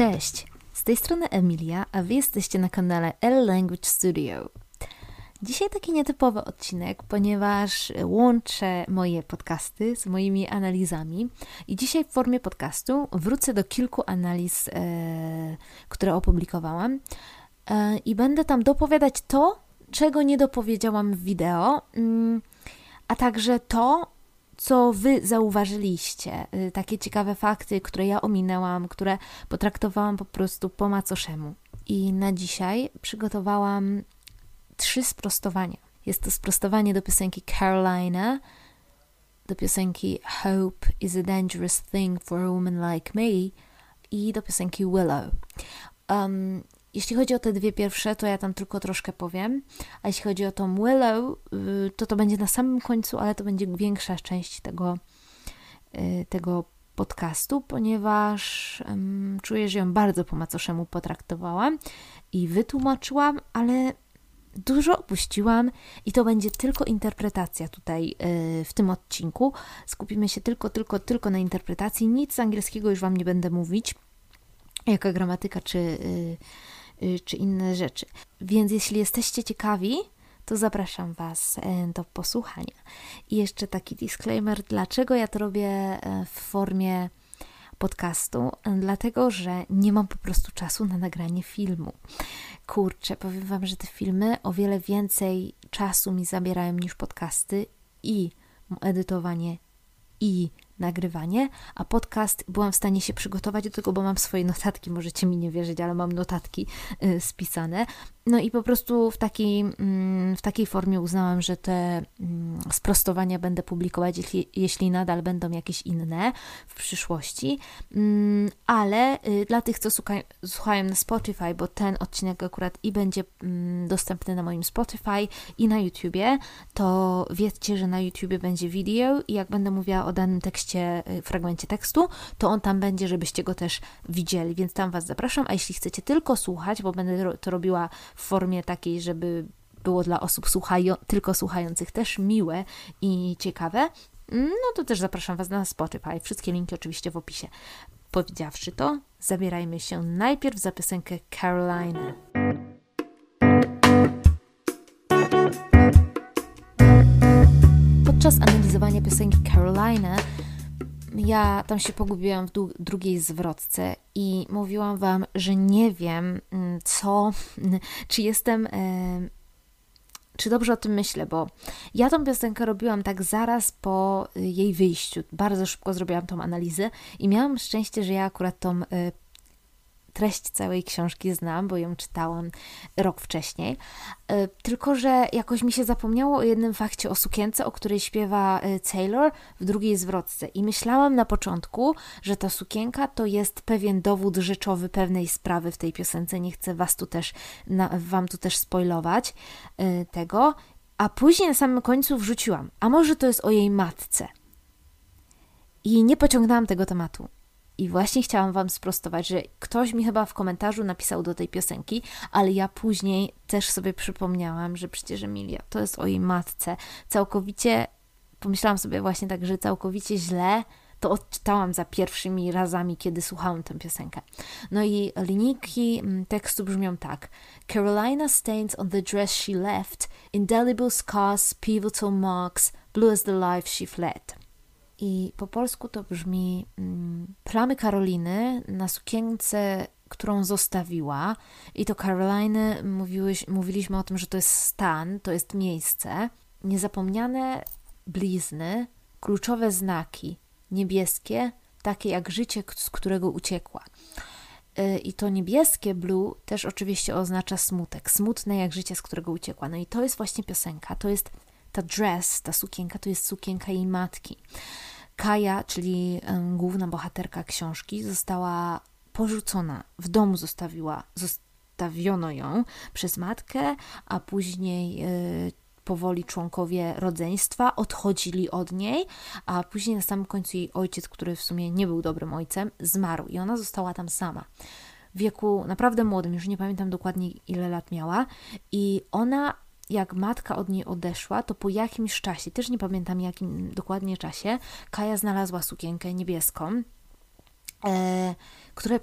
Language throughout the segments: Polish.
Cześć, z tej strony Emilia, a Wy jesteście na kanale L Language Studio. Dzisiaj taki nietypowy odcinek, ponieważ łączę moje podcasty z moimi analizami i dzisiaj w formie podcastu wrócę do kilku analiz, e, które opublikowałam e, i będę tam dopowiadać to, czego nie dopowiedziałam w wideo, mm, a także to, co Wy zauważyliście, y, takie ciekawe fakty, które ja ominęłam, które potraktowałam po prostu po macoszemu. I na dzisiaj przygotowałam trzy sprostowania. Jest to sprostowanie do piosenki Carolina, do piosenki Hope is a dangerous thing for a woman like me i do piosenki Willow. Um, jeśli chodzi o te dwie pierwsze, to ja tam tylko troszkę powiem, a jeśli chodzi o tą Willow, y, to to będzie na samym końcu, ale to będzie większa część tego, y, tego podcastu, ponieważ um, czuję, że ją bardzo po macoszemu potraktowałam i wytłumaczyłam, ale dużo opuściłam i to będzie tylko interpretacja tutaj yy, w tym odcinku. Skupimy się tylko, tylko, tylko na interpretacji. Nic z angielskiego już Wam nie będę mówić, jaka gramatyka czy... Yy, czy inne rzeczy. Więc jeśli jesteście ciekawi, to zapraszam Was e, do posłuchania. I jeszcze taki disclaimer, dlaczego ja to robię e, w formie podcastu, dlatego że nie mam po prostu czasu na nagranie filmu. Kurczę, powiem Wam, że te filmy o wiele więcej czasu mi zabierają niż podcasty i edytowanie i nagrywanie, a podcast byłam w stanie się przygotować do tego, bo mam swoje notatki, możecie mi nie wierzyć, ale mam notatki y, spisane. No i po prostu w takiej, mm, w takiej formie uznałam, że te mm, sprostowania będę publikować, jeśli, jeśli nadal będą jakieś inne w przyszłości. Mm, ale y, dla tych, co słuchają na Spotify, bo ten odcinek akurat i będzie dostępny na moim Spotify i na YouTubie, to wiedzcie, że na YouTubie będzie video i jak będę mówiła o danym tekście, y, fragmencie tekstu, to on tam będzie, żebyście go też widzieli, więc tam Was zapraszam, a jeśli chcecie tylko słuchać, bo będę to robiła w formie takiej, żeby było dla osób słuchają, tylko słuchających też miłe i ciekawe, no to też zapraszam Was na Spotify. Wszystkie linki oczywiście w opisie. Powiedziawszy to, zabierajmy się najpierw za piosenkę Carolina. Podczas analizowania piosenki Carolina ja tam się pogubiłam w drugiej zwrotce i mówiłam Wam, że nie wiem, mm, co, czy jestem. Czy dobrze o tym myślę, bo ja tą piosenkę robiłam tak zaraz po y, jej wyjściu. Bardzo szybko zrobiłam tą analizę i miałam szczęście, że ja akurat tą y, treść całej książki znam, bo ją czytałam rok wcześniej. E, tylko, że jakoś mi się zapomniało o jednym fakcie o sukience, o której śpiewa e, Taylor w drugiej zwrotce. I myślałam na początku, że ta sukienka to jest pewien dowód rzeczowy pewnej sprawy w tej piosence. Nie chcę was tu też, na, wam tu też spoilować e, tego. A później na samym końcu wrzuciłam, a może to jest o jej matce. I nie pociągnęłam tego tematu. I właśnie chciałam Wam sprostować, że ktoś mi chyba w komentarzu napisał do tej piosenki, ale ja później też sobie przypomniałam, że przecież Emilia to jest o jej matce. Całkowicie, pomyślałam sobie właśnie tak, że całkowicie źle to odczytałam za pierwszymi razami, kiedy słuchałam tę piosenkę. No i linijki mm, tekstu brzmią tak. Carolina stains on the dress she left, indelible scars, pivotal marks, blue as the life she fled. I po polsku to brzmi mm, plamy Karoliny na sukience, którą zostawiła. I to Karoliny mówiłeś, mówiliśmy o tym, że to jest stan, to jest miejsce. Niezapomniane blizny, kluczowe znaki, niebieskie, takie jak życie, z którego uciekła. Y, I to niebieskie blue też oczywiście oznacza smutek, smutne jak życie, z którego uciekła. No i to jest właśnie piosenka, to jest ta dress, ta sukienka, to jest sukienka jej matki. Kaja, czyli główna bohaterka książki, została porzucona. W domu zostawiła, zostawiono ją przez matkę, a później y, powoli członkowie rodzeństwa odchodzili od niej, a później na samym końcu jej ojciec, który w sumie nie był dobrym ojcem, zmarł i ona została tam sama. W wieku naprawdę młodym, już nie pamiętam dokładnie ile lat miała, i ona jak matka od niej odeszła, to po jakimś czasie, też nie pamiętam jakim dokładnie czasie, Kaja znalazła sukienkę niebieską e, która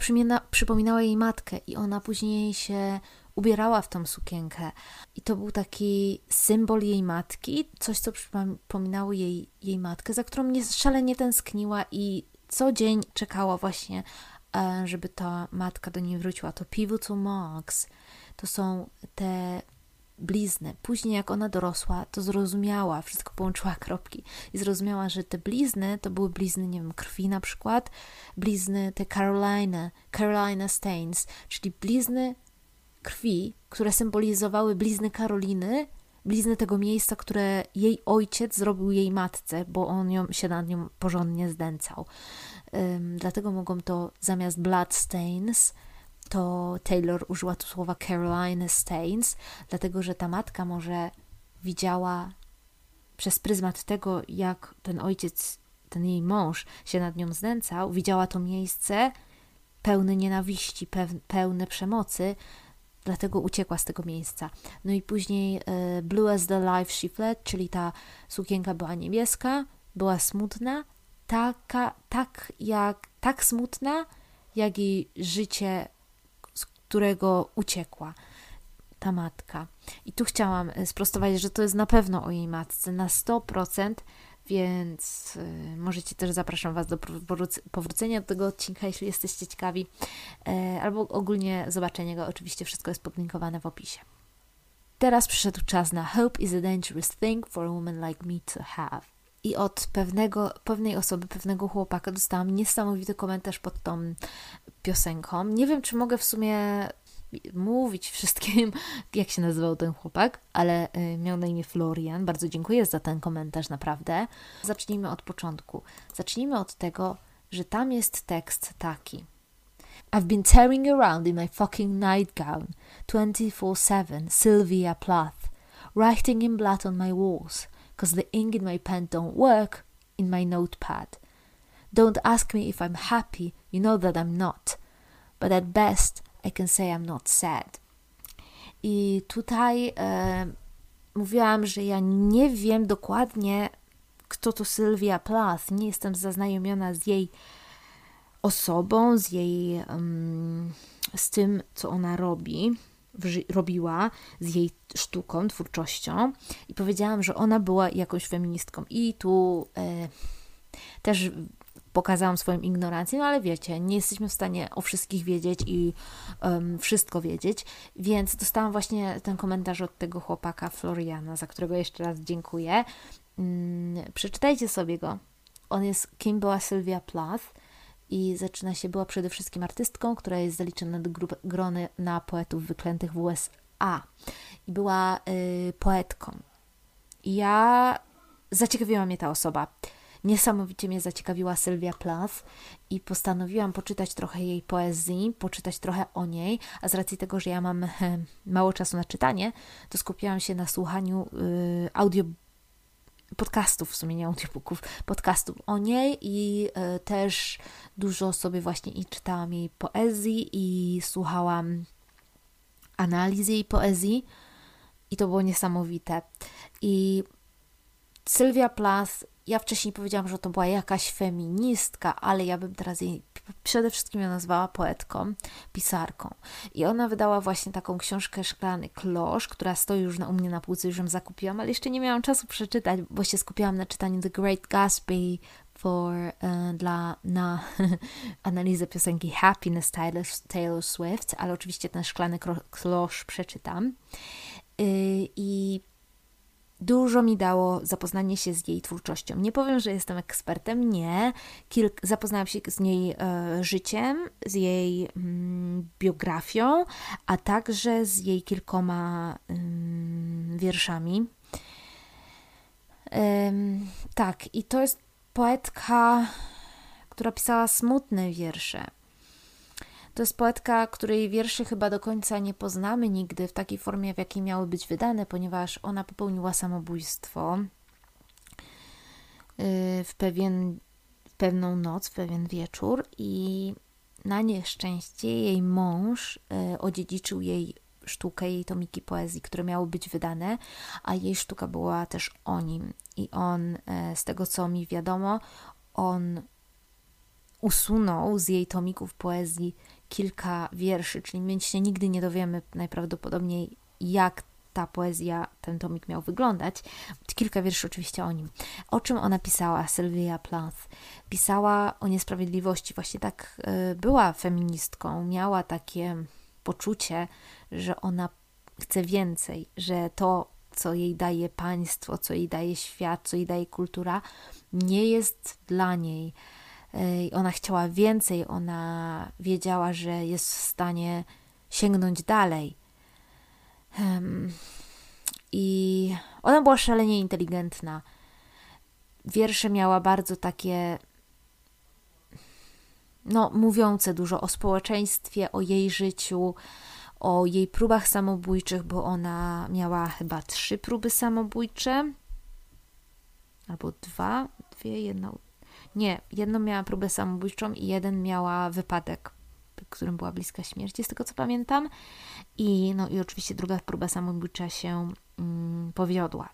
przypominała jej matkę i ona później się ubierała w tą sukienkę. I to był taki symbol jej matki, coś, co przypominało jej, jej matkę, za którą mnie szalenie tęskniła i co dzień czekała właśnie, e, żeby ta matka do niej wróciła. To pivotal marks, to są te blizny. Później, jak ona dorosła, to zrozumiała, wszystko połączyła kropki i zrozumiała, że te blizny to były blizny, nie wiem, krwi na przykład, blizny te Carolina, Carolina Stains, czyli blizny krwi, które symbolizowały blizny Karoliny, blizny tego miejsca, które jej ojciec zrobił jej matce, bo on ją, się nad nią porządnie zdęcał. Um, dlatego mogą to zamiast blood stains, to Taylor użyła tu słowa Carolina Stains, dlatego że ta matka może widziała przez pryzmat tego, jak ten ojciec, ten jej mąż się nad nią znęcał, widziała to miejsce pełne nienawiści, pełne przemocy, dlatego uciekła z tego miejsca. No i później e, Blue as the Life She Fled, czyli ta sukienka była niebieska, była smutna, taka, tak jak, tak smutna, jak i życie, którego uciekła ta matka. I tu chciałam e, sprostować, że to jest na pewno o jej matce, na 100%, więc y, możecie też zapraszam Was do powrócenia do tego odcinka, jeśli jesteście ciekawi, e, albo ogólnie zobaczenia go. Oczywiście wszystko jest podlinkowane w opisie. Teraz przyszedł czas na Hope is a dangerous thing for a woman like me to have. I od pewnego, pewnej osoby, pewnego chłopaka dostałam niesamowity komentarz pod tą piosenką. Nie wiem, czy mogę w sumie mówić wszystkim, jak się nazywał ten chłopak, ale y, miał na imię Florian. Bardzo dziękuję za ten komentarz, naprawdę. Zacznijmy od początku. Zacznijmy od tego, że tam jest tekst taki. I've been tearing around in my fucking nightgown 24-7, Sylvia Plath, writing in blood on my walls, cause the ink in my pen don't work in my notepad. Don't ask me if I'm happy, you know that I'm not. But at best, I can say I'm not sad. I tutaj e, mówiłam, że ja nie wiem dokładnie, kto to Sylwia Plath. Nie jestem zaznajomiona z jej osobą, z jej, um, z tym, co ona robi, robiła, z jej sztuką, twórczością. I powiedziałam, że ona była jakąś feministką. I tu e, też pokazałam swoją ignorancję, no ale wiecie, nie jesteśmy w stanie o wszystkich wiedzieć i um, wszystko wiedzieć, więc dostałam właśnie ten komentarz od tego chłopaka Floriana, za którego jeszcze raz dziękuję. Um, przeczytajcie sobie go. On jest Kim była Sylwia Plath i zaczyna się, była przede wszystkim artystką, która jest zaliczona do grupy, grony na poetów wyklętych w USA i była y, poetką. I ja zaciekawiła mnie ta osoba. Niesamowicie mnie zaciekawiła Sylwia Plath i postanowiłam poczytać trochę jej poezji, poczytać trochę o niej, a z racji tego, że ja mam mało czasu na czytanie, to skupiłam się na słuchaniu y, podcastów, w sumie nie audiobooków, podcastów o niej i y, też dużo sobie właśnie i czytałam jej poezji i słuchałam analiz jej poezji i to było niesamowite. I Sylwia Plath ja wcześniej powiedziałam, że to była jakaś feministka, ale ja bym teraz jej przede wszystkim ją nazwała poetką, pisarką. I ona wydała właśnie taką książkę Szklany Klosz, która stoi już na, u mnie na półce, już ją zakupiłam, ale jeszcze nie miałam czasu przeczytać, bo się skupiłam na czytaniu The Great Gatsby for, e, dla, na analizę piosenki Happiness Taylor, Taylor Swift, ale oczywiście ten Szklany Klosz przeczytam. Yy, I Dużo mi dało zapoznanie się z jej twórczością. Nie powiem, że jestem ekspertem, nie. Kilk, zapoznałam się z jej e, życiem, z jej mm, biografią, a także z jej kilkoma mm, wierszami. Ym, tak, i to jest poetka, która pisała smutne wiersze. To jest poetka, której wierszy chyba do końca nie poznamy nigdy w takiej formie, w jakiej miały być wydane, ponieważ ona popełniła samobójstwo y, w, pewien, w pewną noc, w pewien wieczór i na nieszczęście jej mąż y, odziedziczył jej sztukę, jej tomiki poezji, które miały być wydane, a jej sztuka była też o nim. I on, y, z tego co mi wiadomo, on usunął z jej tomików poezji kilka wierszy, czyli my się nigdy nie dowiemy najprawdopodobniej, jak ta poezja, ten tomik miał wyglądać. Kilka wierszy oczywiście o nim. O czym ona pisała, Sylwia Plath? Pisała o niesprawiedliwości, właśnie tak y, była feministką, miała takie poczucie, że ona chce więcej, że to, co jej daje państwo, co jej daje świat, co jej daje kultura, nie jest dla niej. Y, ona chciała więcej, ona wiedziała, że jest w stanie sięgnąć dalej. I ona była szalenie inteligentna. Wiersze miała bardzo takie, no, mówiące dużo o społeczeństwie, o jej życiu, o jej próbach samobójczych, bo ona miała chyba trzy próby samobójcze. Albo dwa, dwie, jedną. Nie, jedną miała próbę samobójczą i jeden miała wypadek którym była bliska śmierci, z tego co pamiętam. I, no, i oczywiście druga próba samobójcza się mm, powiodła.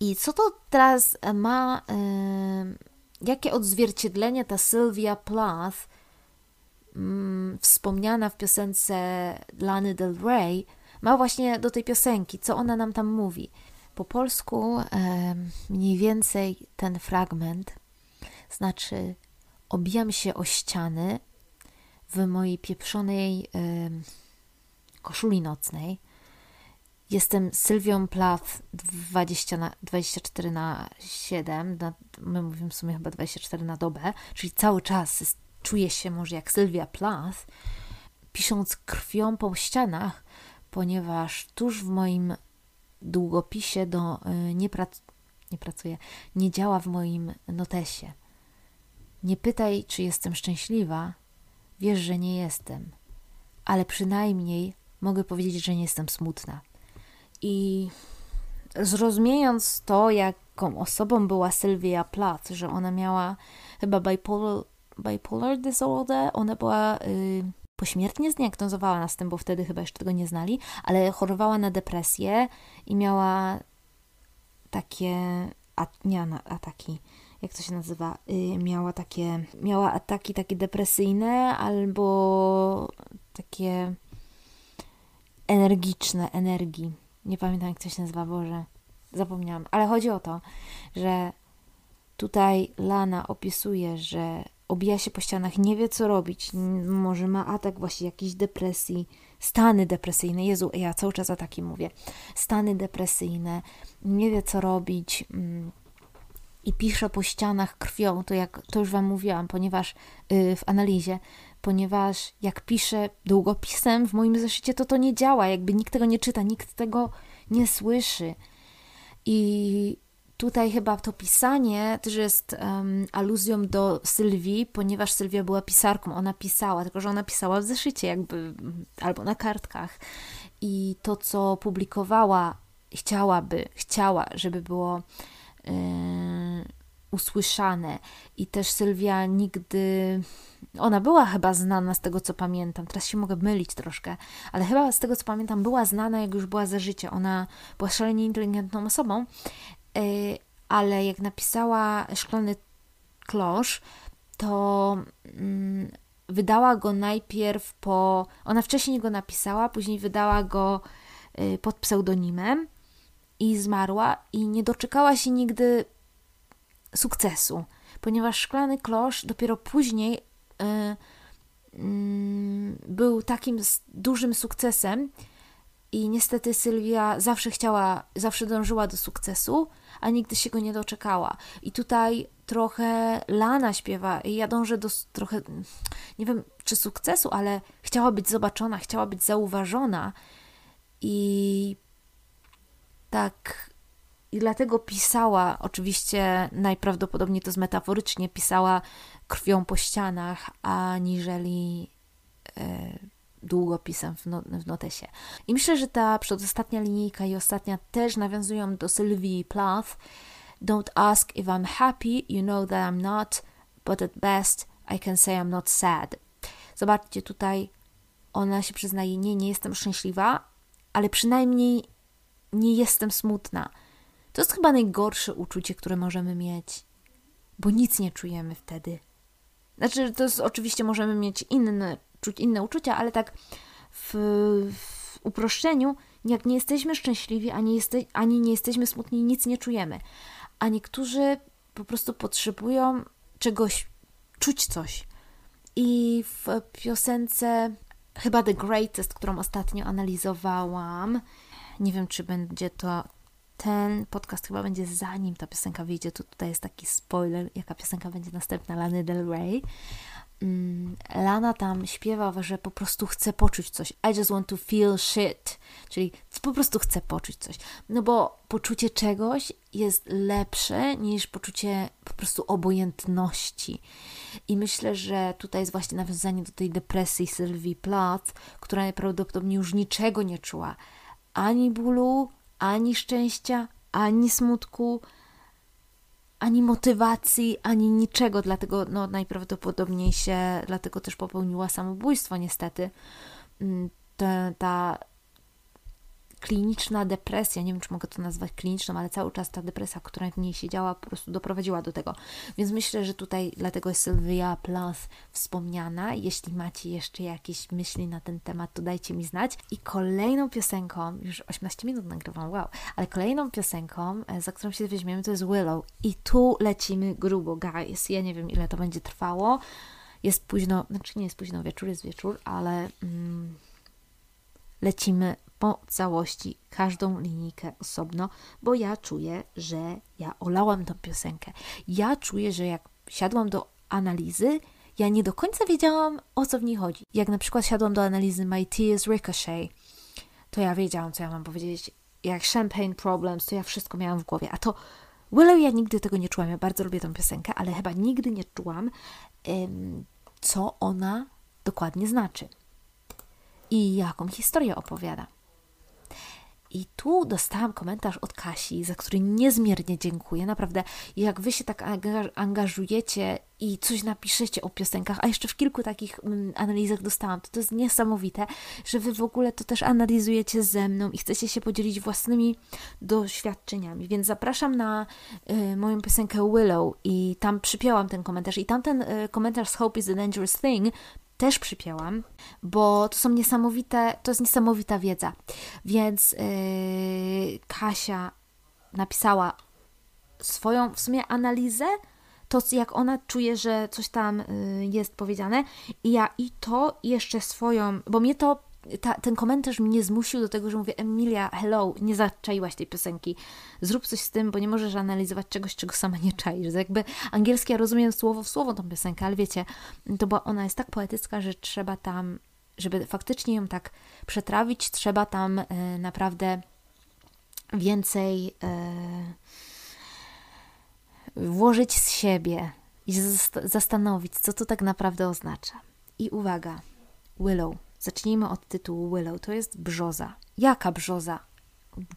I co to teraz ma, y, jakie odzwierciedlenie ta Sylvia Plath, y, wspomniana w piosence Lany Del Rey, ma właśnie do tej piosenki, co ona nam tam mówi. Po polsku mniej więcej ten fragment znaczy obijam się o ściany, w mojej pieprzonej koszuli nocnej. Jestem Sylwią Plath 20 na, 24 na 7, na, my mówimy w sumie chyba 24 na dobę, czyli cały czas czuję się może jak Sylwia Plath, pisząc krwią po ścianach, ponieważ tuż w moim długopisie do, y, nie, prac, nie pracuje, nie działa w moim notesie. Nie pytaj, czy jestem szczęśliwa, Wiesz, że nie jestem, ale przynajmniej mogę powiedzieć, że nie jestem smutna. I zrozumiejąc to, jaką osobą była Sylwia Plath, że ona miała chyba bipolar, bipolar disorder, ona była y, pośmiertnie zdiagnozowała nas tym, bo wtedy chyba jeszcze tego nie znali, ale chorowała na depresję i miała takie, a, nie na ataki, jak to się nazywa, y, miała takie, miała ataki takie depresyjne albo takie energiczne, energii. Nie pamiętam jak to się nazywa, Boże, zapomniałam. Ale chodzi o to, że tutaj Lana opisuje, że obija się po ścianach, nie wie co robić, może ma atak właśnie jakiejś depresji, stany depresyjne, Jezu, ja cały czas ataki mówię, stany depresyjne, nie wie co robić, mm, i piszę po ścianach krwią, to jak to już Wam mówiłam, ponieważ yy, w analizie, ponieważ jak piszę długopisem w moim zeszycie, to to nie działa, jakby nikt tego nie czyta, nikt tego nie słyszy. I tutaj chyba to pisanie też jest um, aluzją do Sylwii, ponieważ Sylwia była pisarką, ona pisała, tylko że ona pisała w zeszycie jakby, albo na kartkach. I to, co publikowała, chciałaby, chciała, żeby było Yy, usłyszane. I też Sylwia nigdy. Ona była chyba znana z tego, co pamiętam. Teraz się mogę mylić troszkę, ale chyba z tego, co pamiętam, była znana, jak już była za życia. Ona była szalenie inteligentną osobą, ale jak napisała Szklany Klosz, to mm, wydała go najpierw po. Ona wcześniej go napisała, później wydała go yy, pod pseudonimem i zmarła i nie doczekała się nigdy sukcesu, ponieważ Szklany Klosz dopiero później y, y, był takim dużym sukcesem i niestety Sylwia zawsze chciała, zawsze dążyła do sukcesu, a nigdy się go nie doczekała. I tutaj trochę Lana śpiewa ja dążę do trochę, nie wiem czy sukcesu, ale chciała być zobaczona, chciała być zauważona i tak. I dlatego pisała, oczywiście najprawdopodobniej to metaforycznie, pisała krwią po ścianach, aniżeli e, długopisem w, no, w notesie. I myślę, że ta przedostatnia linijka i ostatnia też nawiązują do Sylwii Plath. Don't ask if I'm happy, you know that I'm not, but at best I can say I'm not sad. Zobaczcie, tutaj ona się przyznaje, nie, nie jestem szczęśliwa, ale przynajmniej nie jestem smutna. To jest chyba najgorsze uczucie, które możemy mieć, bo nic nie czujemy wtedy. Znaczy, to jest, oczywiście możemy mieć inne, czuć inne uczucia, ale tak w, w uproszczeniu, jak nie jesteśmy szczęśliwi, ani, jeste, ani nie jesteśmy smutni, nic nie czujemy. A niektórzy po prostu potrzebują czegoś, czuć coś. I w piosence chyba The Greatest, którą ostatnio analizowałam, nie wiem, czy będzie to ten podcast chyba będzie zanim ta piosenka wyjdzie. Tu, tutaj jest taki spoiler, jaka piosenka będzie następna Lany Del Rey. Mm, Lana tam śpiewa, że po prostu chce poczuć coś. I just want to feel shit. Czyli po prostu chce poczuć coś. No bo poczucie czegoś jest lepsze niż poczucie po prostu obojętności. I myślę, że tutaj jest właśnie nawiązanie do tej depresji Sylwii Plath, która najprawdopodobniej już niczego nie czuła. Ani bólu, ani szczęścia, ani smutku, ani motywacji, ani niczego, dlatego no, najprawdopodobniej się, dlatego też popełniła samobójstwo niestety. Mm, ta, ta kliniczna depresja, nie wiem czy mogę to nazwać kliniczną, ale cały czas ta depresja, która w niej siedziała, po prostu doprowadziła do tego. Więc myślę, że tutaj dlatego jest Sylwia Plath wspomniana. Jeśli macie jeszcze jakieś myśli na ten temat, to dajcie mi znać. I kolejną piosenką, już 18 minut nagrywam, wow, ale kolejną piosenką, e, za którą się weźmiemy, to jest Willow. I tu lecimy grubo, guys. Ja nie wiem, ile to będzie trwało. Jest późno, znaczy nie jest późno wieczór, jest wieczór, ale mm, lecimy po całości każdą linijkę osobno, bo ja czuję, że ja olałam tą piosenkę. Ja czuję, że jak siadłam do analizy, ja nie do końca wiedziałam, o co w niej chodzi. Jak na przykład siadłam do analizy My Tears Ricochet, to ja wiedziałam, co ja mam powiedzieć. Jak Champagne Problems, to ja wszystko miałam w głowie. A to Willow ja nigdy tego nie czułam. Ja bardzo lubię tą piosenkę, ale chyba nigdy nie czułam, co ona dokładnie znaczy i jaką historię opowiada. I tu dostałam komentarz od Kasi, za który niezmiernie dziękuję. Naprawdę, jak wy się tak angażujecie i coś napiszecie o piosenkach, a jeszcze w kilku takich mm, analizach dostałam, to to jest niesamowite, że wy w ogóle to też analizujecie ze mną i chcecie się podzielić własnymi doświadczeniami. Więc zapraszam na y, moją piosenkę Willow i tam przypięłam ten komentarz. I tamten y, komentarz z Hope is a Dangerous Thing też przypięłam, bo to są niesamowite, to jest niesamowita wiedza. Więc yy, Kasia napisała swoją w sumie analizę, to jak ona czuje, że coś tam yy, jest powiedziane, i ja i to jeszcze swoją, bo mnie to ta, ten komentarz mnie zmusił do tego, że mówię, Emilia, hello, nie zaczaiłaś tej piosenki, zrób coś z tym, bo nie możesz analizować czegoś, czego sama nie czaisz. Jakby angielski ja rozumiem słowo w słowo tą piosenkę, ale wiecie, to bo ona jest tak poetycka, że trzeba tam, żeby faktycznie ją tak przetrawić, trzeba tam e, naprawdę więcej e, włożyć z siebie i zastanowić, co to tak naprawdę oznacza. I uwaga, Willow Zacznijmy od tytułu Willow. To jest brzoza. Jaka brzoza?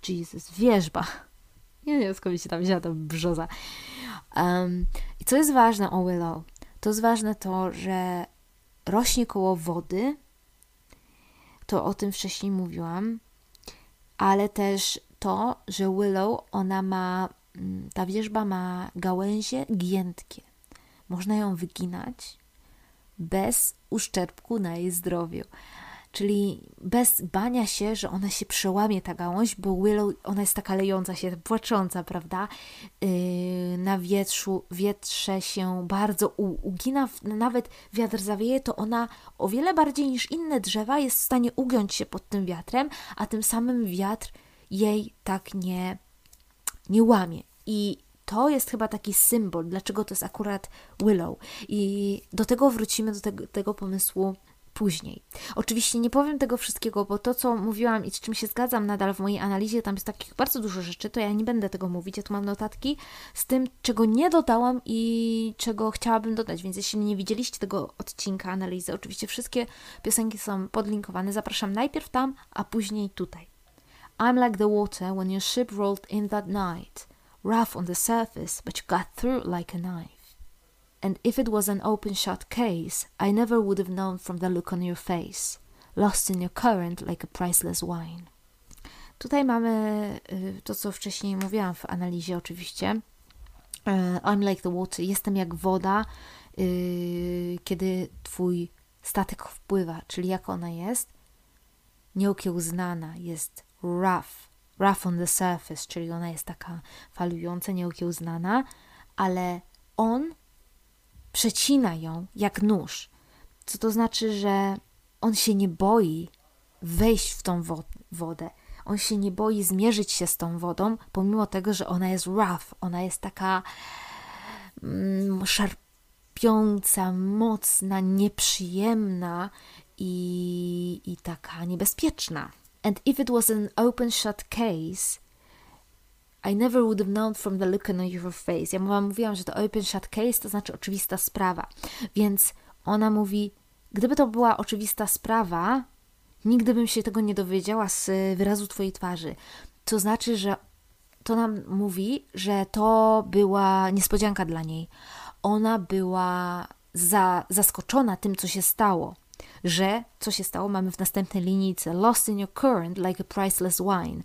Jesus, wierzba. Nie wiem, skąd się tam wzięła ta brzoza. Um, I co jest ważne o Willow? To jest ważne to, że rośnie koło wody. To o tym wcześniej mówiłam. Ale też to, że Willow, ona ma, mm, ta wierzba ma gałęzie giętkie. Można ją wyginać bez uszczerbku na jej zdrowiu. Czyli bez bania się, że ona się przełamie ta gałąź, bo Willow, ona jest taka lejąca się, płacząca, prawda? Yy, na wietrzu, wietrze się bardzo ugina, nawet wiatr zawieje, to ona o wiele bardziej niż inne drzewa jest w stanie ugiąć się pod tym wiatrem, a tym samym wiatr jej tak nie, nie łamie. I to jest chyba taki symbol, dlaczego to jest akurat Willow. I do tego wrócimy, do tego, tego pomysłu później. Oczywiście nie powiem tego wszystkiego, bo to, co mówiłam i z czym się zgadzam nadal w mojej analizie, tam jest takich bardzo dużo rzeczy, to ja nie będę tego mówić. Ja tu mam notatki z tym, czego nie dodałam i czego chciałabym dodać, więc jeśli nie widzieliście tego odcinka analizy, oczywiście wszystkie piosenki są podlinkowane. Zapraszam najpierw tam, a później tutaj. I'm like the water when your ship rolled in that night. Rough on the surface, but you got through like a knife. And if it was an open shut case, I never would have known from the look on your face, lost in your current like a priceless wine. Tutaj mamy to, co wcześniej mówiłam w analizie, oczywiście. I'm like the water, jestem jak woda, yy, kiedy twój statek wpływa, czyli jak ona jest, nieokiełznana, jest rough, rough on the surface, czyli ona jest taka falująca, nieokiełznana, ale on przecina ją jak nóż. Co to znaczy, że on się nie boi wejść w tą wodę. On się nie boi zmierzyć się z tą wodą, pomimo tego, że ona jest rough, ona jest taka mm, szarpiąca, mocna, nieprzyjemna i, i taka niebezpieczna. And if it was an open shut case, I never would have known from the look on your face. Ja wam mówiłam, że to open shut case to znaczy oczywista sprawa. Więc ona mówi, gdyby to była oczywista sprawa, nigdy bym się tego nie dowiedziała z wyrazu twojej twarzy. To znaczy, że to nam mówi, że to była niespodzianka dla niej. Ona była za, zaskoczona tym, co się stało. Że co się stało, mamy w następnej linijce lost in your current like a priceless wine.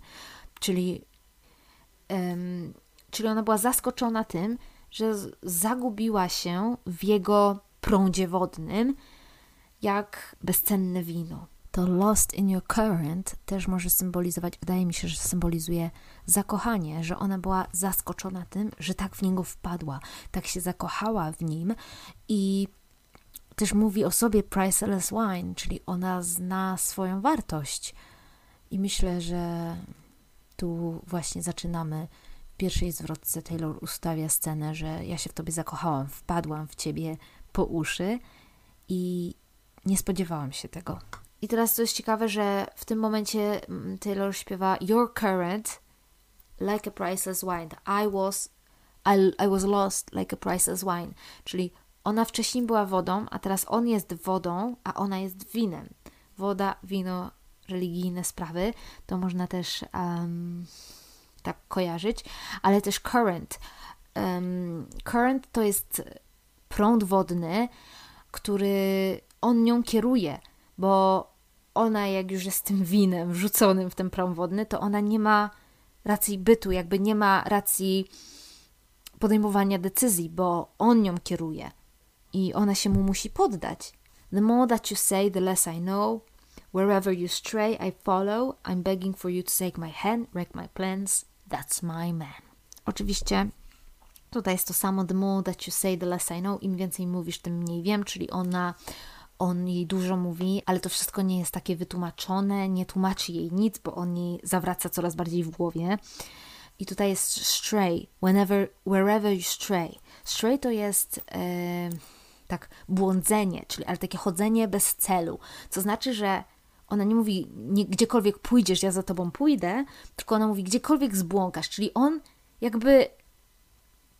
Czyli um, czyli ona była zaskoczona tym, że zagubiła się w jego prądzie wodnym, jak bezcenne wino. To lost in your current też może symbolizować, wydaje mi się, że symbolizuje zakochanie, że ona była zaskoczona tym, że tak w niego wpadła, tak się zakochała w nim i też mówi o sobie priceless wine, czyli ona zna swoją wartość. I myślę, że tu właśnie zaczynamy. W pierwszej zwrotce Taylor ustawia scenę, że ja się w tobie zakochałam, wpadłam w ciebie po uszy i nie spodziewałam się tego. I teraz to jest ciekawe, że w tym momencie mm, Taylor śpiewa Your current like a priceless wine. I was I, I was lost like a priceless wine. Czyli ona wcześniej była wodą, a teraz on jest wodą, a ona jest winem. Woda, wino, religijne sprawy, to można też um, tak kojarzyć, ale też current. Um, current to jest prąd wodny, który on nią kieruje, bo ona, jak już jest tym winem wrzuconym w ten prąd wodny, to ona nie ma racji bytu, jakby nie ma racji podejmowania decyzji, bo on nią kieruje i ona się mu musi poddać. The more that you say, the less I know. Wherever you stray, I follow. I'm begging for you to take my hand, wreck my plans. That's my man. Oczywiście tutaj jest to samo. The more that you say, the less I know. Im więcej mówisz, tym mniej wiem, czyli ona on jej dużo mówi, ale to wszystko nie jest takie wytłumaczone, nie tłumaczy jej nic, bo on jej zawraca coraz bardziej w głowie. I tutaj jest stray, whenever, wherever you stray. Stray to jest tak błądzenie, czyli ale takie chodzenie bez celu, co znaczy, że ona nie mówi nie, gdziekolwiek pójdziesz, ja za tobą pójdę, tylko ona mówi gdziekolwiek zbłąkasz, czyli on jakby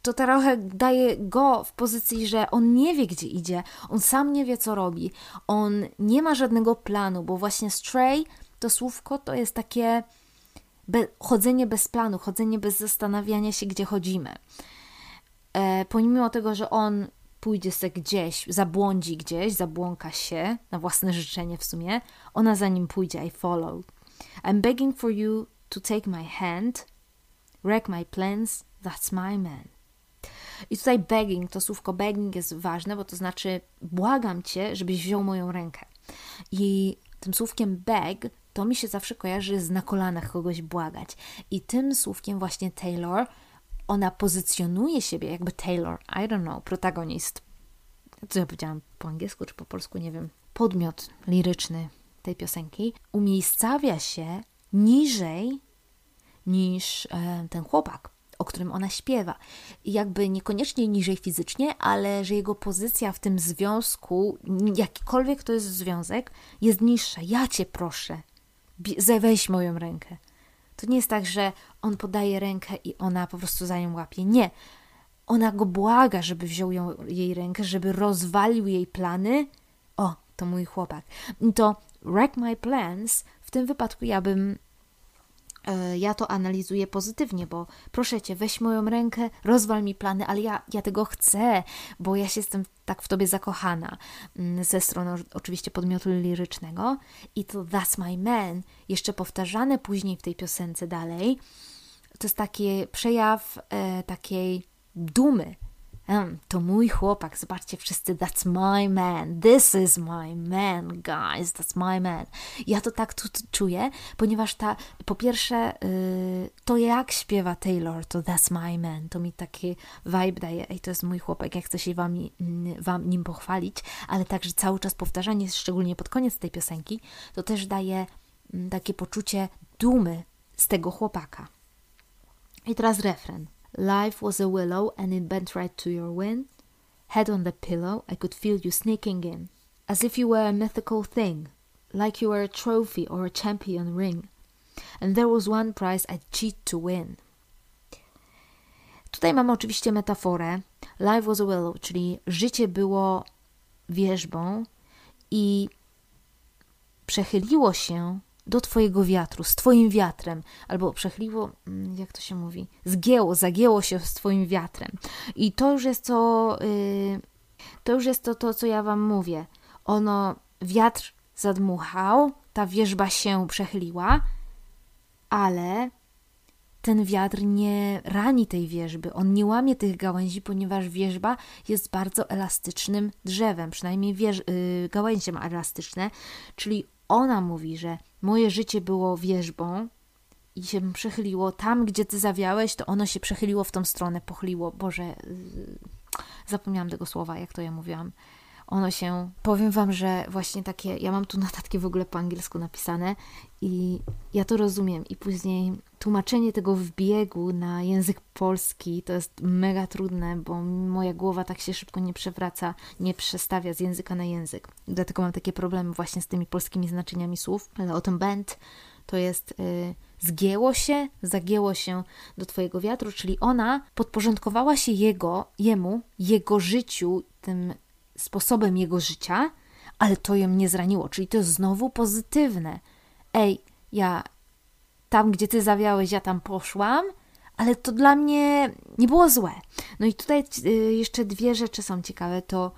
to trochę daje go w pozycji, że on nie wie, gdzie idzie, on sam nie wie, co robi, on nie ma żadnego planu, bo właśnie stray to słówko to jest takie be, chodzenie bez planu, chodzenie bez zastanawiania się, gdzie chodzimy. E, pomimo tego, że on pójdzie sobie gdzieś, zabłądzi gdzieś, zabłąka się na własne życzenie w sumie, ona za nim pójdzie, I follow. I'm begging for you to take my hand, wreck my plans, that's my man. I tutaj begging, to słówko begging jest ważne, bo to znaczy błagam cię, żebyś wziął moją rękę. I tym słówkiem beg to mi się zawsze kojarzy z na kolanach kogoś błagać. I tym słówkiem właśnie Taylor ona pozycjonuje siebie jakby Taylor, I don't know, protagonist. Co ja powiedziałam po angielsku czy po polsku, nie wiem. Podmiot liryczny tej piosenki umiejscawia się niżej niż e, ten chłopak, o którym ona śpiewa. I jakby niekoniecznie niżej fizycznie, ale że jego pozycja w tym związku, jakikolwiek to jest związek, jest niższa. Ja cię proszę, weź moją rękę. To nie jest tak, że on podaje rękę i ona po prostu za nią łapie. Nie. Ona go błaga, żeby wziął ją, jej rękę, żeby rozwalił jej plany. O, to mój chłopak. To wreck my plans, w tym wypadku ja bym ja to analizuję pozytywnie, bo proszę cię, weź moją rękę, rozwal mi plany, ale ja, ja tego chcę, bo ja się jestem tak w tobie zakochana. Mm, ze strony oczywiście podmiotu lirycznego. I to That's My Man, jeszcze powtarzane później w tej piosence dalej, to jest taki przejaw e, takiej dumy To mój chłopak, zobaczcie wszyscy, that's my man, this is my man, guys, that's my man. Ja to tak tu, tu czuję, ponieważ ta, po pierwsze, yy, to jak śpiewa Taylor, to that's my man, to mi taki vibe daje, ej, to jest mój chłopak, ja chcę się wam, mm, wam nim pochwalić, ale także cały czas powtarzanie, szczególnie pod koniec tej piosenki, to też daje mm, takie poczucie dumy z tego chłopaka. I teraz refren. Life was a willow and it bent right to your wind. Head on the pillow, I could feel you sneaking in. As if you were a mythical thing, like you were a trophy or a champion ring. And there was one prize I'd cheat to win. Tutaj mamy oczywiście metaforę. Life was a willow, czyli życie było wierzbą i przechyliło się do Twojego wiatru, z Twoim wiatrem, albo przechyliło, mm, jak to się mówi, zgięło, zagięło się z Twoim wiatrem. I to już jest to, yy, to już jest to, to, co ja Wam mówię. Ono, wiatr zadmuchał, ta wierzba się przechyliła, ale ten wiatr nie rani tej wierzby, on nie łamie tych gałęzi, ponieważ wierzba jest bardzo elastycznym drzewem, przynajmniej wież, yy, gałęzie ma elastyczne, czyli ona mówi, że moje życie było wierzbą i się przechyliło tam, gdzie ty zawiałeś, to ono się przechyliło w tą stronę, pochyliło. Boże, yy, zapomniałam tego słowa, jak to ja mówiłam. Ono się, powiem Wam, że właśnie takie, ja mam tu notatki w ogóle po angielsku napisane i ja to rozumiem. I później tłumaczenie tego w biegu na język polski to jest mega trudne, bo moja głowa tak się szybko nie przewraca, nie przestawia z języka na język. Dlatego mam takie problemy właśnie z tymi polskimi znaczeniami słów. Ale o tym band to jest y, zgięło się, zagięło się do Twojego wiatru, czyli ona podporządkowała się jego, jemu, jego życiu, tym sposobem jego życia, ale to ją nie zraniło, czyli to jest znowu pozytywne. Ej, ja tam, gdzie ty zawiałeś, ja tam poszłam, ale to dla mnie nie było złe. No i tutaj y, jeszcze dwie rzeczy są ciekawe. To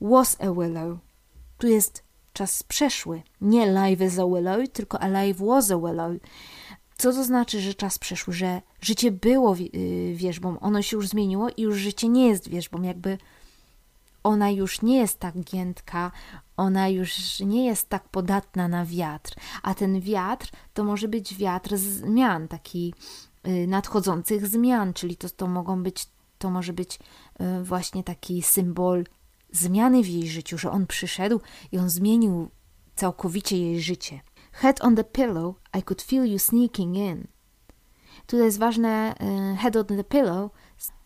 was a willow. Tu jest czas przeszły. Nie live is a willow, tylko alive was a willow. Co to znaczy, że czas przeszły? Że życie było y, wierzbą, ono się już zmieniło i już życie nie jest wierzbą. Jakby ona już nie jest tak giętka, ona już nie jest tak podatna na wiatr, a ten wiatr to może być wiatr zmian, taki y, nadchodzących zmian, czyli to, to mogą być, to może być y, właśnie taki symbol zmiany w jej życiu, że on przyszedł i on zmienił całkowicie jej życie. Head on the pillow, I could feel you sneaking in. Tutaj jest ważne, y, head on the pillow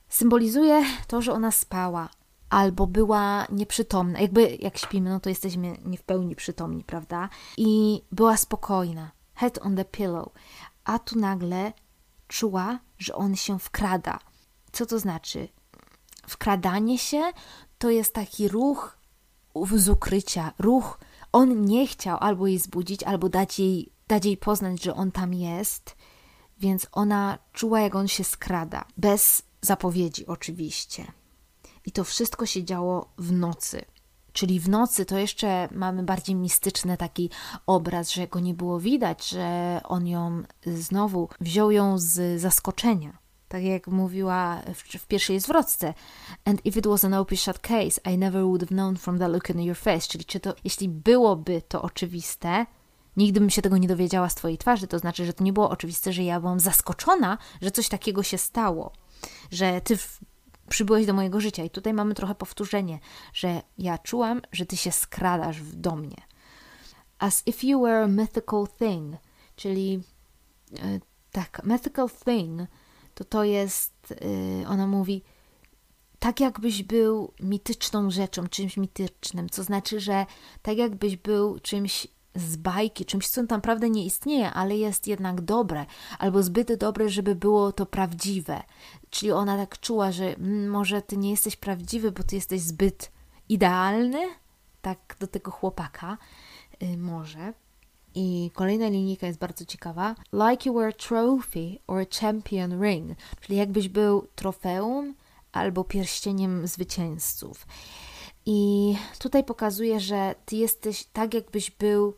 symbolizuje to, że ona spała, albo była nieprzytomna. Jakby jak śpimy, no to jesteśmy nie w pełni przytomni, prawda? I była spokojna. Head on the pillow. A tu nagle czuła, że on się wkrada. Co to znaczy? Wkradanie się to jest taki ruch z ukrycia, ruch. On nie chciał albo jej zbudzić, albo dać jej, dać jej poznać, że on tam jest, więc ona czuła, jak on się skrada. Bez zapowiedzi, oczywiście. I to wszystko się działo w nocy. Czyli w nocy to jeszcze mamy bardziej mistyczny taki obraz, że go nie było widać, że on ją znowu wziął ją z zaskoczenia. Tak jak mówiła w, w pierwszej zwrotce. And if it was an open shut case, I never would have known from the look in your face. Czyli czy to, jeśli byłoby to oczywiste, nigdy bym się tego nie dowiedziała z twojej twarzy. To znaczy, że to nie było oczywiste, że ja byłam zaskoczona, że coś takiego się stało. Że ty przybyłeś do mojego życia. I tutaj mamy trochę powtórzenie, że ja czułam, że ty się skradasz do mnie. As if you were a mythical thing, czyli e, tak, mythical thing, to to jest, e, ona mówi, tak jakbyś był mityczną rzeczą, czymś mitycznym, co znaczy, że tak jakbyś był czymś z bajki, czymś, co naprawdę nie istnieje, ale jest jednak dobre, albo zbyt dobre, żeby było to prawdziwe. Czyli ona tak czuła, że mm, może ty nie jesteś prawdziwy, bo ty jesteś zbyt idealny, tak do tego chłopaka, yy, może. I kolejna linijka jest bardzo ciekawa. Like you were a trophy or a champion ring, czyli jakbyś był trofeum albo pierścieniem zwycięzców. I tutaj pokazuje, że ty jesteś tak, jakbyś był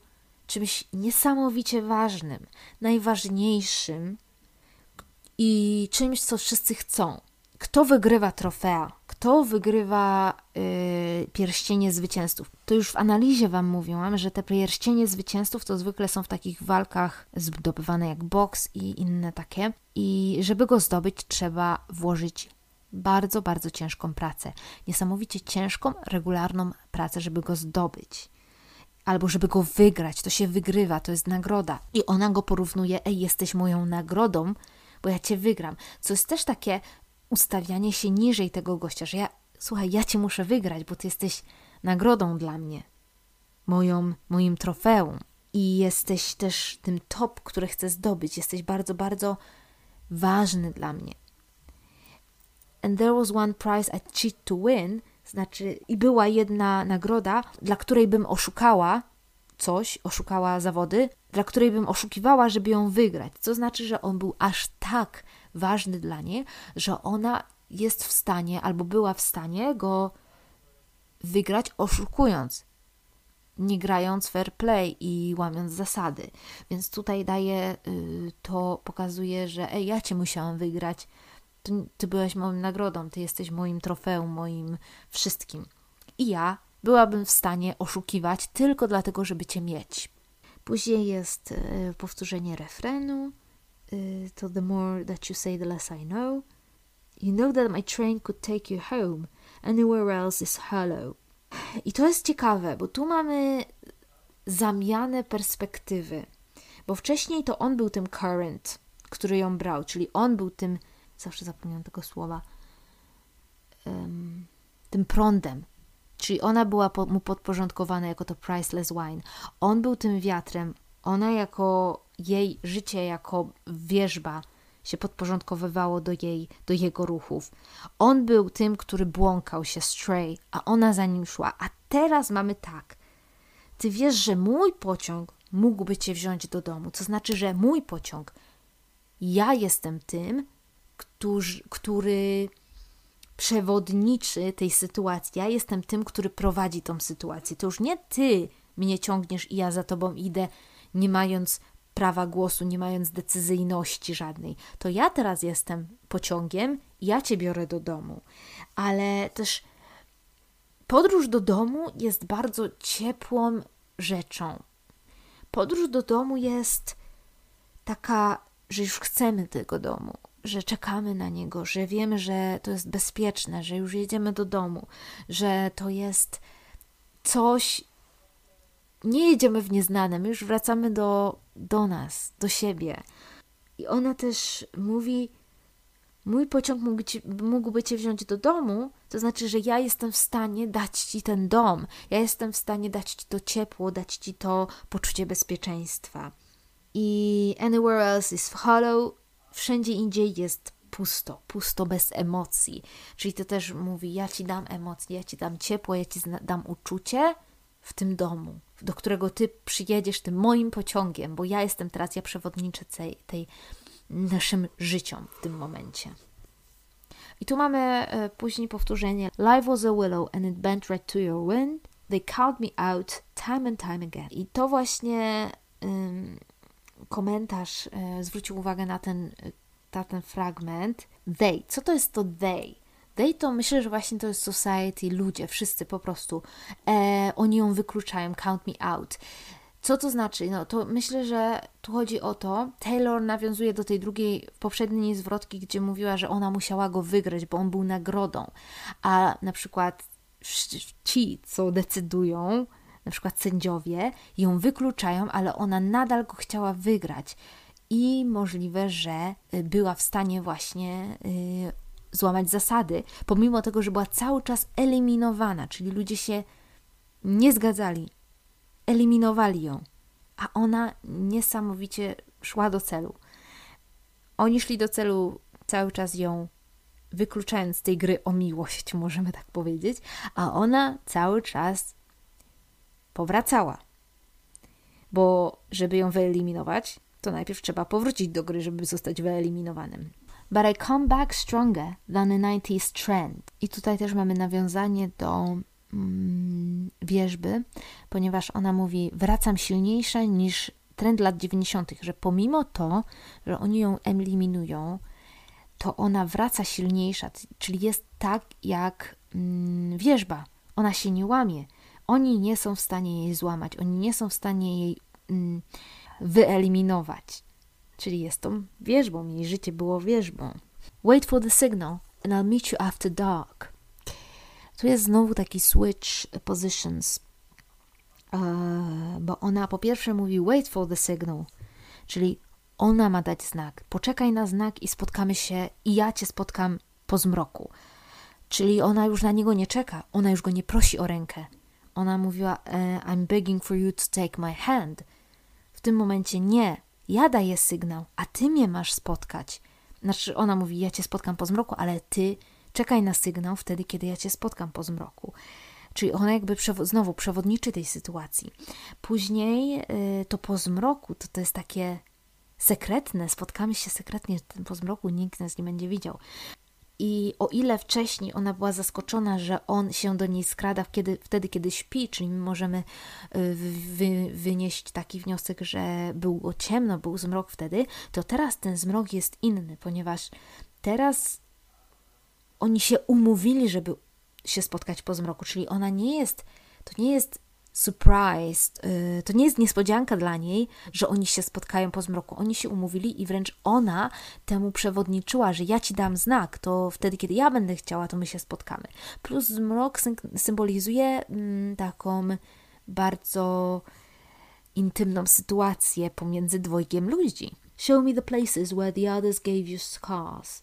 czymś niesamowicie ważnym, najważniejszym i czymś, co wszyscy chcą. Kto wygrywa trofea? kto wygrywa y, pierścienie zwycięzców. To już w analizie Wam mówiłam, że te pierścienie zwycięzców to zwykle są w takich walkach zdobywane jak boks i inne takie. I żeby go zdobyć, trzeba włożyć bardzo, bardzo ciężką pracę. Niesamowicie ciężką, regularną pracę, żeby go zdobyć. Albo żeby go wygrać, to się wygrywa, to jest nagroda. I ona go porównuje, ej, jesteś moją nagrodą, bo ja cię wygram. Co jest też takie ustawianie się niżej tego gościa, że ja, słuchaj, ja cię muszę wygrać, bo ty jesteś nagrodą dla mnie, moją, moim trofeum. I jesteś też tym top, który chcę zdobyć. Jesteś bardzo, bardzo ważny dla mnie. And there was one prize I cheat to win, znaczy, i była jedna nagroda, dla której bym oszukała coś, oszukała zawody, dla której bym oszukiwała, żeby ją wygrać. Co znaczy, że on był aż tak ważny dla niej, że ona jest w stanie albo była w stanie go wygrać oszukując, nie grając fair play i łamiąc zasady. Więc tutaj daje, y, to pokazuje, że ej, ja cię musiałam wygrać, ty, ty byłeś moją nagrodą, ty jesteś moim trofeum, moim wszystkim. I ja byłabym w stanie oszukiwać tylko dlatego, żeby cię mieć. Później jest y, powtórzenie refrenu. Y, to the more that you say, the less I know. You know that my train could take you home. Anywhere else is hollow. I to jest ciekawe, bo tu mamy zamianę perspektywy. Bo wcześniej to on był tym current, który ją brał, czyli on był tym, zawsze zapomniałam tego słowa, tym prądem. Czyli ona była mu podporządkowana jako to priceless wine. On był tym wiatrem, ona jako jej życie jako wierzba się podporządkowywało do jej, do jego ruchów. On był tym, który błąkał się stray, a ona za nim szła. A teraz mamy tak. Ty wiesz, że mój pociąg mógłby cię wziąć do domu. To znaczy, że mój pociąg, ja jestem tym, który, który przewodniczy tej sytuacji. Ja jestem tym, który prowadzi tą sytuację. To już nie ty mnie ciągniesz i ja za tobą idę, nie mając prawa głosu, nie mając decyzyjności żadnej. To ja teraz jestem pociągiem, ja cię biorę do domu. Ale też podróż do domu jest bardzo ciepłą rzeczą. Podróż do domu jest taka, że już chcemy tego domu, że czekamy na niego, że wiemy, że to jest bezpieczne, że już jedziemy do domu, że to jest coś, nie jedziemy w nieznane, my już wracamy do, do nas, do siebie. I ona też mówi: Mój pociąg mógł ci, mógłby cię wziąć do domu, to znaczy, że ja jestem w stanie dać ci ten dom, ja jestem w stanie dać ci to ciepło, dać ci to poczucie bezpieczeństwa. I anywhere else is hollow, wszędzie indziej jest pusto, pusto bez emocji. Czyli to też mówi: Ja ci dam emocje, ja ci dam ciepło, ja ci dam uczucie w tym domu do którego ty przyjedziesz tym moim pociągiem, bo ja jestem teraz, ja przewodniczę tej, tej naszym życiom w tym momencie. I tu mamy e, później powtórzenie Life was a willow and it bent right to your wind. They called me out time and time again. I to właśnie komentarz e, zwrócił uwagę na ten, na ten fragment. They. Co to jest to they? They to myślę, że właśnie to jest society, ludzie, wszyscy po prostu. E, oni ją wykluczają, count me out. Co to znaczy? No to myślę, że tu chodzi o to. Taylor nawiązuje do tej drugiej, poprzedniej zwrotki, gdzie mówiła, że ona musiała go wygrać, bo on był nagrodą. A na przykład ci, co decydują, na przykład sędziowie, ją wykluczają, ale ona nadal go chciała wygrać. I możliwe, że y, była w stanie właśnie y, złamać zasady, pomimo tego, że była cały czas eliminowana, czyli ludzie się nie zgadzali, eliminowali ją, a ona niesamowicie szła do celu. Oni szli do celu cały czas ją wykluczając z tej gry o miłość, możemy tak powiedzieć, a ona cały czas powracała. Bo żeby ją wyeliminować, to najpierw trzeba powrócić do gry, żeby zostać wyeliminowanym. But I come back stronger than a 90s trend. I tutaj też mamy nawiązanie do mm, wierzby, ponieważ ona mówi: Wracam silniejsza niż trend lat 90., że pomimo to, że oni ją eliminują, to ona wraca silniejsza, czyli jest tak jak mm, wierzba. Ona się nie łamie. Oni nie są w stanie jej złamać, oni nie są w stanie jej mm, wyeliminować. Czyli jest tą wierzbą, jej życie było wierzbą. Wait for the signal and I'll meet you after dark. Tu jest znowu taki switch positions, e, bo ona po pierwsze mówi wait for the signal, czyli ona ma dać znak. Poczekaj na znak i spotkamy się, i ja cię spotkam po zmroku. Czyli ona już na niego nie czeka, ona już go nie prosi o rękę. Ona mówiła: e, I'm begging for you to take my hand. W tym momencie nie, ja daję sygnał, a ty mnie masz spotkać. Znaczy, ona mówi: Ja cię spotkam po zmroku, ale ty czekaj na sygnał wtedy, kiedy ja cię spotkam po zmroku. Czyli ona jakby przewo znowu przewodniczy tej sytuacji. Później y, to po zmroku to, to jest takie sekretne, spotkamy się sekretnie po zmroku, nikt nas nie będzie widział. I o ile wcześniej ona była zaskoczona, że on się do niej skrada kiedy, wtedy, kiedy śpi, czyli my możemy y, wy, wynieść taki wniosek, że było ciemno, był zmrok wtedy, to teraz ten zmrok jest inny, ponieważ teraz oni się umówili, żeby się spotkać po zmroku, czyli ona nie jest, to nie jest surprised, y, to nie jest niespodzianka dla niej, że oni się spotkają po zmroku. Oni się umówili i wręcz ona temu przewodniczyła, że ja ci dam znak, to wtedy, kiedy ja będę chciała, to my się spotkamy. Plus zmrok symbolizuje mm, taką bardzo intymną sytuację pomiędzy dwojgiem ludzi. Show me the places where the others gave you scars.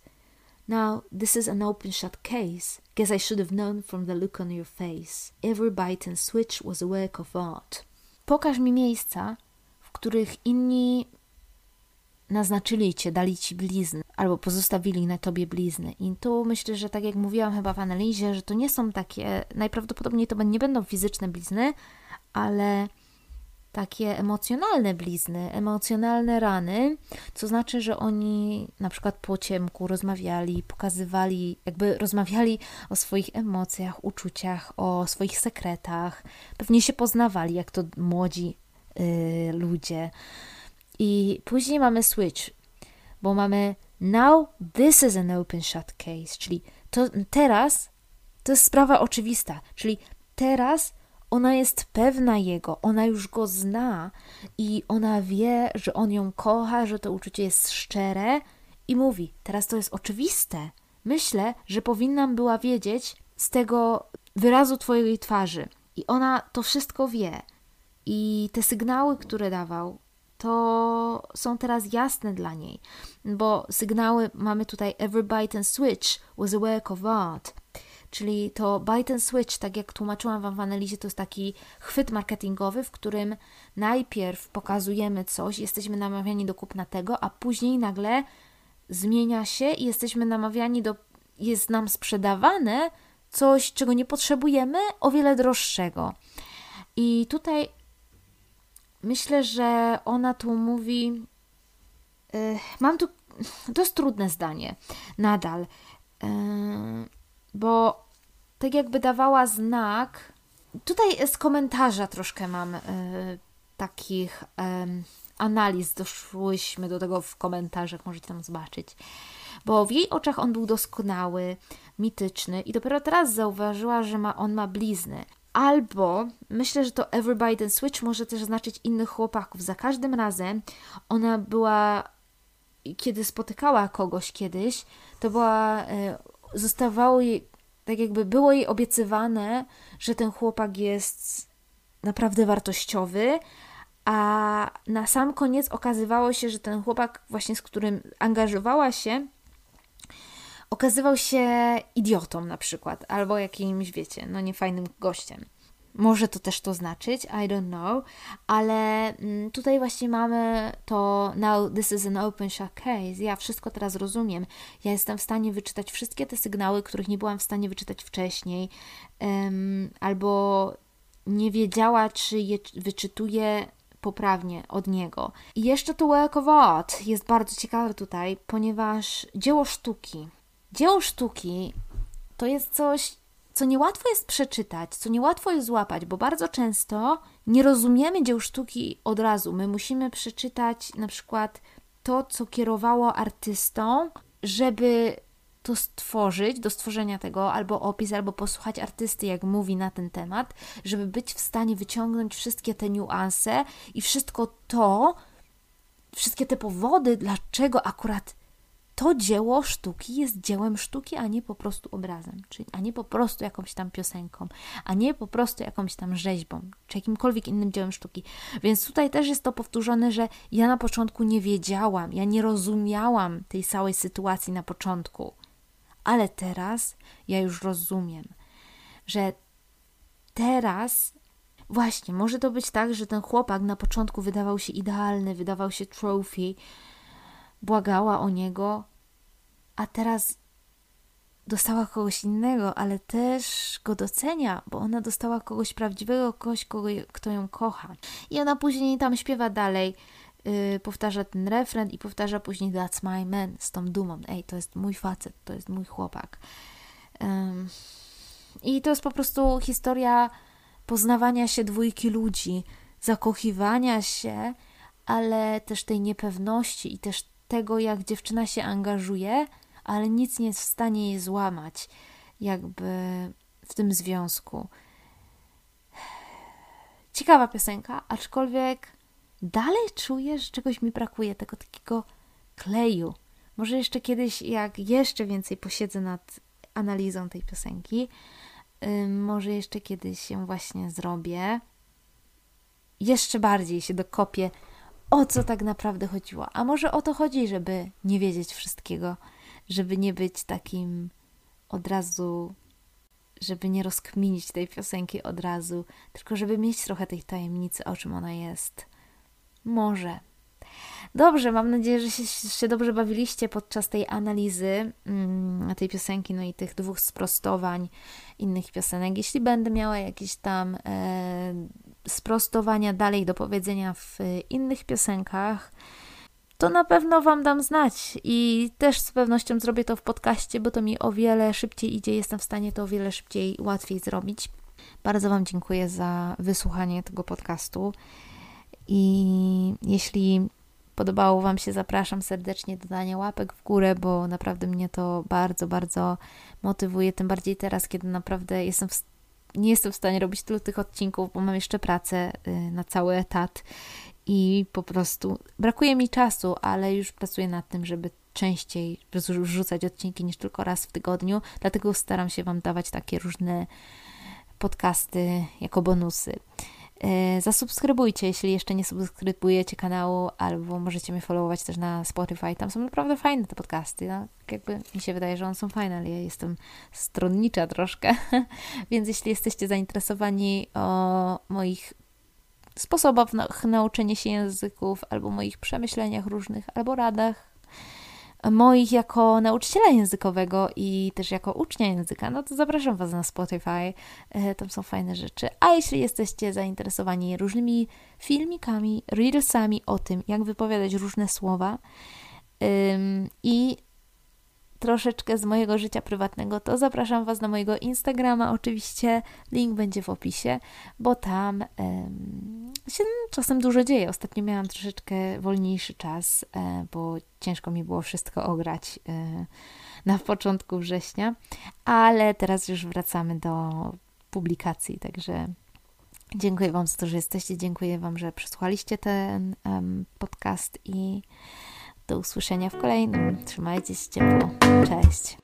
Now, this is an open shut case. Guess I should have known from the look on your face. Every bite and switch was a work of art. Pokaż mi miejsca, w których inni naznaczyli cię, dali ci blizny, albo pozostawili na tobie blizny. I tu myślę, że tak jak mówiłam chyba w analizie, że to nie są takie, najprawdopodobniej to nie będą fizyczne blizny, ale takie emocjonalne blizny, emocjonalne rany, co znaczy, że oni na przykład po ciemku rozmawiali, pokazywali, jakby rozmawiali o swoich emocjach, uczuciach, o swoich sekretach, pewnie się poznawali, jak to młodzi yy, ludzie. I później mamy switch, bo mamy now this is an open shut case, czyli to teraz to jest sprawa oczywista, czyli teraz ona jest pewna jego, ona już go zna i ona wie, że on ją kocha, że to uczucie jest szczere i mówi: Teraz to jest oczywiste. Myślę, że powinnam była wiedzieć z tego wyrazu Twojej twarzy. I ona to wszystko wie. I te sygnały, które dawał, to są teraz jasne dla niej, bo sygnały mamy tutaj every bite and switch was a work of art. Czyli to bite and switch, tak jak tłumaczyłam Wam w analizie, to jest taki chwyt marketingowy, w którym najpierw pokazujemy coś, jesteśmy namawiani do kupna tego, a później nagle zmienia się i jesteśmy namawiani do, jest nam sprzedawane coś, czego nie potrzebujemy, o wiele droższego. I tutaj myślę, że ona tu mówi. Yy, mam tu. To jest trudne zdanie nadal, yy, bo tak jakby dawała znak. Tutaj z komentarza troszkę mam y, takich y, analiz, doszłyśmy do tego w komentarzach, możecie tam zobaczyć. Bo w jej oczach on był doskonały, mityczny i dopiero teraz zauważyła, że ma, on ma blizny. Albo myślę, że to Everybody Ten Switch może też znaczyć innych chłopaków. Za każdym razem ona była, kiedy spotykała kogoś kiedyś, to była, y, zostawało jej tak jakby było jej obiecywane, że ten chłopak jest naprawdę wartościowy, a na sam koniec okazywało się, że ten chłopak, właśnie z którym angażowała się, okazywał się idiotą na przykład, albo jakimś, wiecie, no niefajnym gościem. Może to też to znaczyć, I don't know, ale mm, tutaj właśnie mamy to now this is an open shut case. Ja wszystko teraz rozumiem. Ja jestem w stanie wyczytać wszystkie te sygnały, których nie byłam w stanie wyczytać wcześniej, um, albo nie wiedziała, czy je wyczytuję poprawnie od niego. I jeszcze to work of art jest bardzo ciekawe tutaj, ponieważ dzieło sztuki. Dzieło sztuki to jest coś, co niełatwo jest przeczytać, co niełatwo jest złapać, bo bardzo często nie rozumiemy dzieł sztuki od razu. My musimy przeczytać na przykład to, co kierowało artystą, żeby to stworzyć, do stworzenia tego, albo opis, albo posłuchać artysty, jak mówi na ten temat, żeby być w stanie wyciągnąć wszystkie te niuanse i wszystko to, wszystkie te powody, dlaczego akurat to dzieło sztuki jest dziełem sztuki, a nie po prostu obrazem, czyli, a nie po prostu jakąś tam piosenką, a nie po prostu jakąś tam rzeźbą, czy jakimkolwiek innym dziełem sztuki. Więc tutaj też jest to powtórzone, że ja na początku nie wiedziałam, ja nie rozumiałam tej całej sytuacji na początku, ale teraz ja już rozumiem, że teraz właśnie może to być tak, że ten chłopak na początku wydawał się idealny, wydawał się trophy, błagała o niego, a teraz dostała kogoś innego, ale też go docenia, bo ona dostała kogoś prawdziwego, kogoś, kogo, kto ją kocha. I ona później tam śpiewa dalej, yy, powtarza ten refren i powtarza później That's my man z tą dumą. Ej, to jest mój facet, to jest mój chłopak. I to jest po prostu historia poznawania się dwójki ludzi, zakochiwania się, ale też tej niepewności i też tego, jak dziewczyna się angażuje, ale nic nie jest w stanie jej złamać, jakby w tym związku. Ciekawa piosenka, aczkolwiek dalej czuję, że czegoś mi brakuje, tego takiego kleju. Może jeszcze kiedyś, jak jeszcze więcej posiedzę nad analizą tej piosenki, może jeszcze kiedyś ją właśnie zrobię. Jeszcze bardziej się dokopię o co tak naprawdę chodziło. A może o to chodzi, żeby nie wiedzieć wszystkiego, żeby nie być takim od razu, żeby nie rozkminić tej piosenki od razu, tylko żeby mieć trochę tej tajemnicy, o czym ona jest. Może. Dobrze, mam nadzieję, że się, się dobrze bawiliście podczas tej analizy mm, tej piosenki, no i tych dwóch sprostowań innych piosenek. Jeśli będę miała jakieś tam e, sprostowania dalej do powiedzenia w innych piosenkach, to na pewno Wam dam znać i też z pewnością zrobię to w podcaście, bo to mi o wiele szybciej idzie, jestem w stanie to o wiele szybciej, łatwiej zrobić. Bardzo Wam dziękuję za wysłuchanie tego podcastu i jeśli podobało Wam się, zapraszam serdecznie do dania łapek w górę, bo naprawdę mnie to bardzo, bardzo motywuje, tym bardziej teraz, kiedy naprawdę jestem w nie jestem w stanie robić tylu tych odcinków, bo mam jeszcze pracę y, na cały etat i po prostu brakuje mi czasu, ale już pracuję nad tym, żeby częściej wrzucać odcinki niż tylko raz w tygodniu, dlatego staram się Wam dawać takie różne podcasty jako bonusy. E, zasubskrybujcie, jeśli jeszcze nie subskrybujecie kanału, albo możecie mnie followować też na Spotify. Tam są naprawdę fajne te podcasty. No, jakby mi się wydaje, że one są fajne, ale ja jestem stronnicza troszkę. Więc jeśli jesteście zainteresowani o moich sposobach na się języków, albo moich przemyśleniach różnych, albo radach, moich jako nauczyciela językowego i też jako ucznia języka, no to zapraszam Was na Spotify. E, tam są fajne rzeczy. A jeśli jesteście zainteresowani różnymi filmikami, reelsami o tym, jak wypowiadać różne słowa i troszeczkę z mojego życia prywatnego, to zapraszam Was na mojego Instagrama. Oczywiście link będzie w opisie, bo tam um, się czasem dużo dzieje. Ostatnio miałam troszeczkę wolniejszy czas, e, bo ciężko mi było wszystko ograć e, na początku września, ale teraz już wracamy do publikacji, także. Dziękuję Wam za to, że jesteście. Dziękuję Wam, że przesłuchaliście ten um, podcast i do usłyszenia w kolejnym. Trzymajcie się ciepło. Cześć.